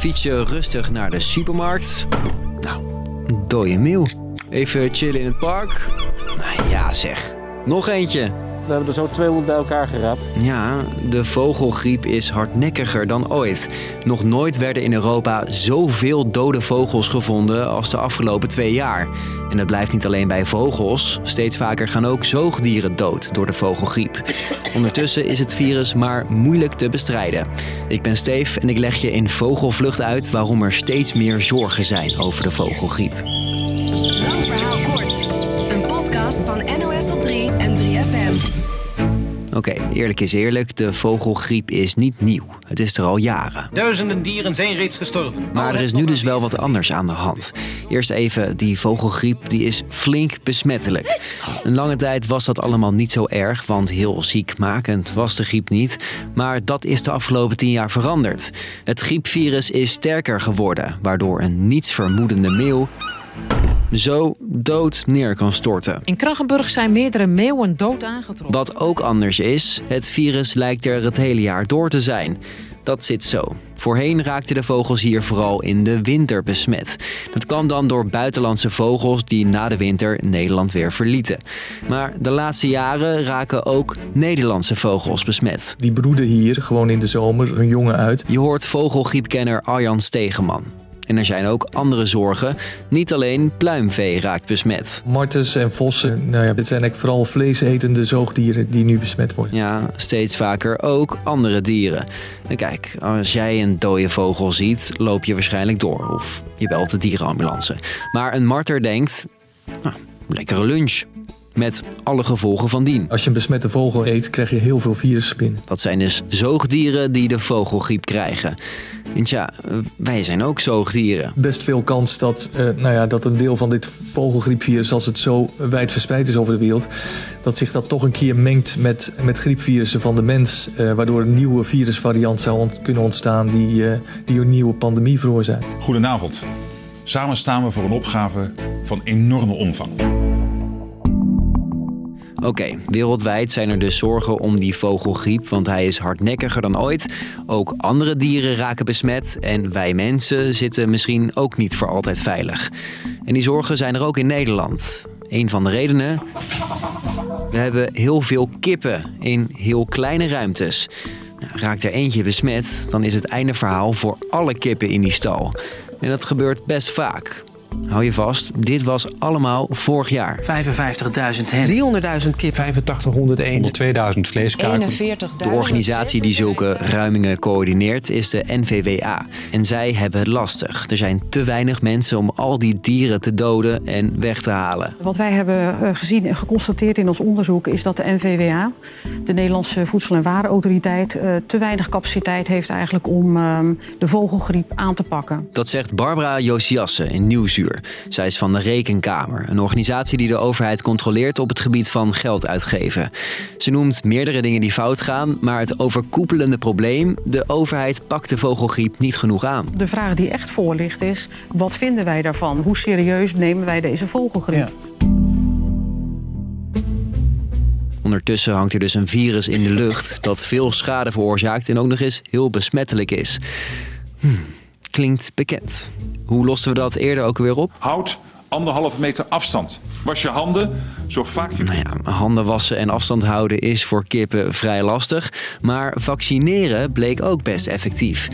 fiets je rustig naar de supermarkt. Nou, dode meeuw. Even chillen in het park. Nou ja zeg, nog eentje. We hebben er zo 200 bij elkaar geraapt. Ja, de vogelgriep is hardnekkiger dan ooit. Nog nooit werden in Europa zoveel dode vogels gevonden als de afgelopen twee jaar. En het blijft niet alleen bij vogels. Steeds vaker gaan ook zoogdieren dood door de vogelgriep. Ondertussen is het virus maar moeilijk te bestrijden. Ik ben Steef en ik leg je in Vogelvlucht uit waarom er steeds meer zorgen zijn over de vogelgriep. Oké, eerlijk is eerlijk, de vogelgriep is niet nieuw. Het is er al jaren. Duizenden dieren zijn reeds gestorven. Maar er is nu dus wel wat anders aan de hand. Eerst even, die vogelgriep die is flink besmettelijk. Een lange tijd was dat allemaal niet zo erg, want heel ziekmakend was de griep niet. Maar dat is de afgelopen tien jaar veranderd. Het griepvirus is sterker geworden, waardoor een nietsvermoedende meeuw zo dood neer kan storten. In Krachenburg zijn meerdere meeuwen dood aangetroffen. Wat ook anders is, het virus lijkt er het hele jaar door te zijn. Dat zit zo. Voorheen raakten de vogels hier vooral in de winter besmet. Dat kwam dan door buitenlandse vogels die na de winter Nederland weer verlieten. Maar de laatste jaren raken ook Nederlandse vogels besmet. Die broeden hier gewoon in de zomer hun jongen uit. Je hoort vogelgriepkenner Arjan Stegeman. En er zijn ook andere zorgen. Niet alleen pluimvee raakt besmet. Martens en vossen, nou ja, het zijn eigenlijk vooral vleesetende zoogdieren die nu besmet worden. Ja, steeds vaker ook andere dieren. En kijk, als jij een dode vogel ziet, loop je waarschijnlijk door. Of je belt de dierenambulance. Maar een marter denkt, nou, lekkere lunch. Met alle gevolgen van dien. Als je een besmette vogel eet, krijg je heel veel virussen binnen. Dat zijn dus zoogdieren die de vogelgriep krijgen. En tja, wij zijn ook zoogdieren. Best veel kans dat, uh, nou ja, dat een deel van dit vogelgriepvirus, als het zo wijd verspreid is over de wereld, dat zich dat toch een keer mengt met, met griepvirussen van de mens. Uh, waardoor een nieuwe virusvariant zou ont kunnen ontstaan die, uh, die een nieuwe pandemie veroorzaakt. Goedenavond. Samen staan we voor een opgave van enorme omvang. Oké, wereldwijd zijn er dus zorgen om die vogelgriep, want hij is hardnekkiger dan ooit. Ook andere dieren raken besmet en wij mensen zitten misschien ook niet voor altijd veilig. En die zorgen zijn er ook in Nederland. Een van de redenen. We hebben heel veel kippen in heel kleine ruimtes. Nou, raakt er eentje besmet, dan is het einde verhaal voor alle kippen in die stal. En dat gebeurt best vaak. Hou je vast, dit was allemaal vorig jaar. 55.000 hen. 300.000 kip. 8501. 102.000 vleeskaken. De organisatie die zulke ruimingen coördineert is de NVWA. En zij hebben het lastig. Er zijn te weinig mensen om al die dieren te doden en weg te halen. Wat wij hebben gezien en geconstateerd in ons onderzoek is dat de NVWA, de Nederlandse Voedsel- en Warenautoriteit, te weinig capaciteit heeft eigenlijk om de vogelgriep aan te pakken. Dat zegt Barbara Josiasse in Nieuwsuur. Zij is van de Rekenkamer, een organisatie die de overheid controleert op het gebied van geld uitgeven. Ze noemt meerdere dingen die fout gaan, maar het overkoepelende probleem: de overheid pakt de vogelgriep niet genoeg aan. De vraag die echt voor ligt is: wat vinden wij daarvan? Hoe serieus nemen wij deze vogelgriep? Ja. Ondertussen hangt er dus een virus in de lucht dat veel schade veroorzaakt en ook nog eens heel besmettelijk is. Hm, klinkt bekend. Hoe losten we dat eerder ook weer op? Houd anderhalve meter afstand. Was je handen zo vaak je... Nou ja, handen wassen en afstand houden is voor kippen vrij lastig. Maar vaccineren bleek ook best effectief.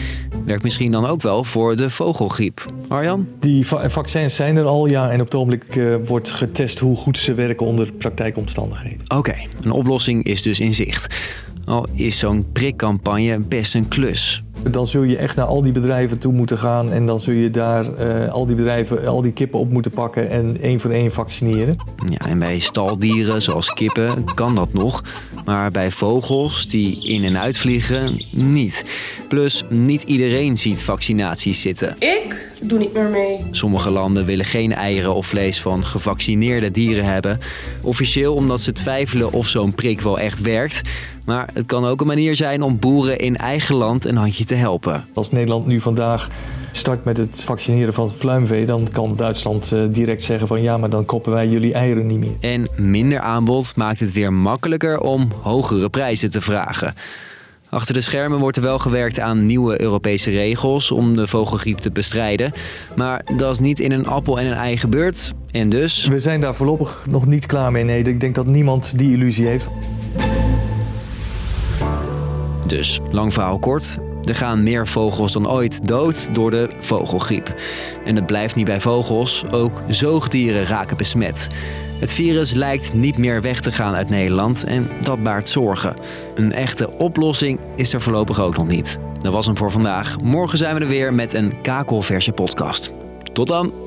Werkt misschien dan ook wel voor de vogelgriep. Arjan? Die va vaccins zijn er al, ja. En op het ogenblik uh, wordt getest hoe goed ze werken onder praktijkomstandigheden. Oké, okay, een oplossing is dus in zicht. Al is zo'n prikcampagne best een klus. Dan zul je echt naar al die bedrijven toe moeten gaan en dan zul je daar uh, al die bedrijven, al die kippen op moeten pakken en één voor één vaccineren. Ja, en bij staldieren zoals kippen kan dat nog, maar bij vogels die in en uitvliegen niet. Plus, niet iedereen ziet vaccinaties zitten. Ik doe niet meer mee. Sommige landen willen geen eieren of vlees van gevaccineerde dieren hebben. Officieel omdat ze twijfelen of zo'n prik wel echt werkt. Maar het kan ook een manier zijn om boeren in eigen land een handje te helpen. Als Nederland nu vandaag start met het vaccineren van het pluimvee, dan kan Duitsland uh, direct zeggen van ja, maar dan koppen wij jullie eieren niet meer. En minder aanbod maakt het weer makkelijker om hogere prijzen te vragen. Achter de schermen wordt er wel gewerkt aan nieuwe Europese regels om de vogelgriep te bestrijden. Maar dat is niet in een appel en een ei gebeurd. En dus. We zijn daar voorlopig nog niet klaar mee. Nee, ik denk dat niemand die illusie heeft. Dus, lang verhaal kort. Er gaan meer vogels dan ooit dood door de vogelgriep. En het blijft niet bij vogels, ook zoogdieren raken besmet. Het virus lijkt niet meer weg te gaan uit Nederland en dat baart zorgen. Een echte oplossing is er voorlopig ook nog niet. Dat was hem voor vandaag. Morgen zijn we er weer met een kakelverse podcast. Tot dan!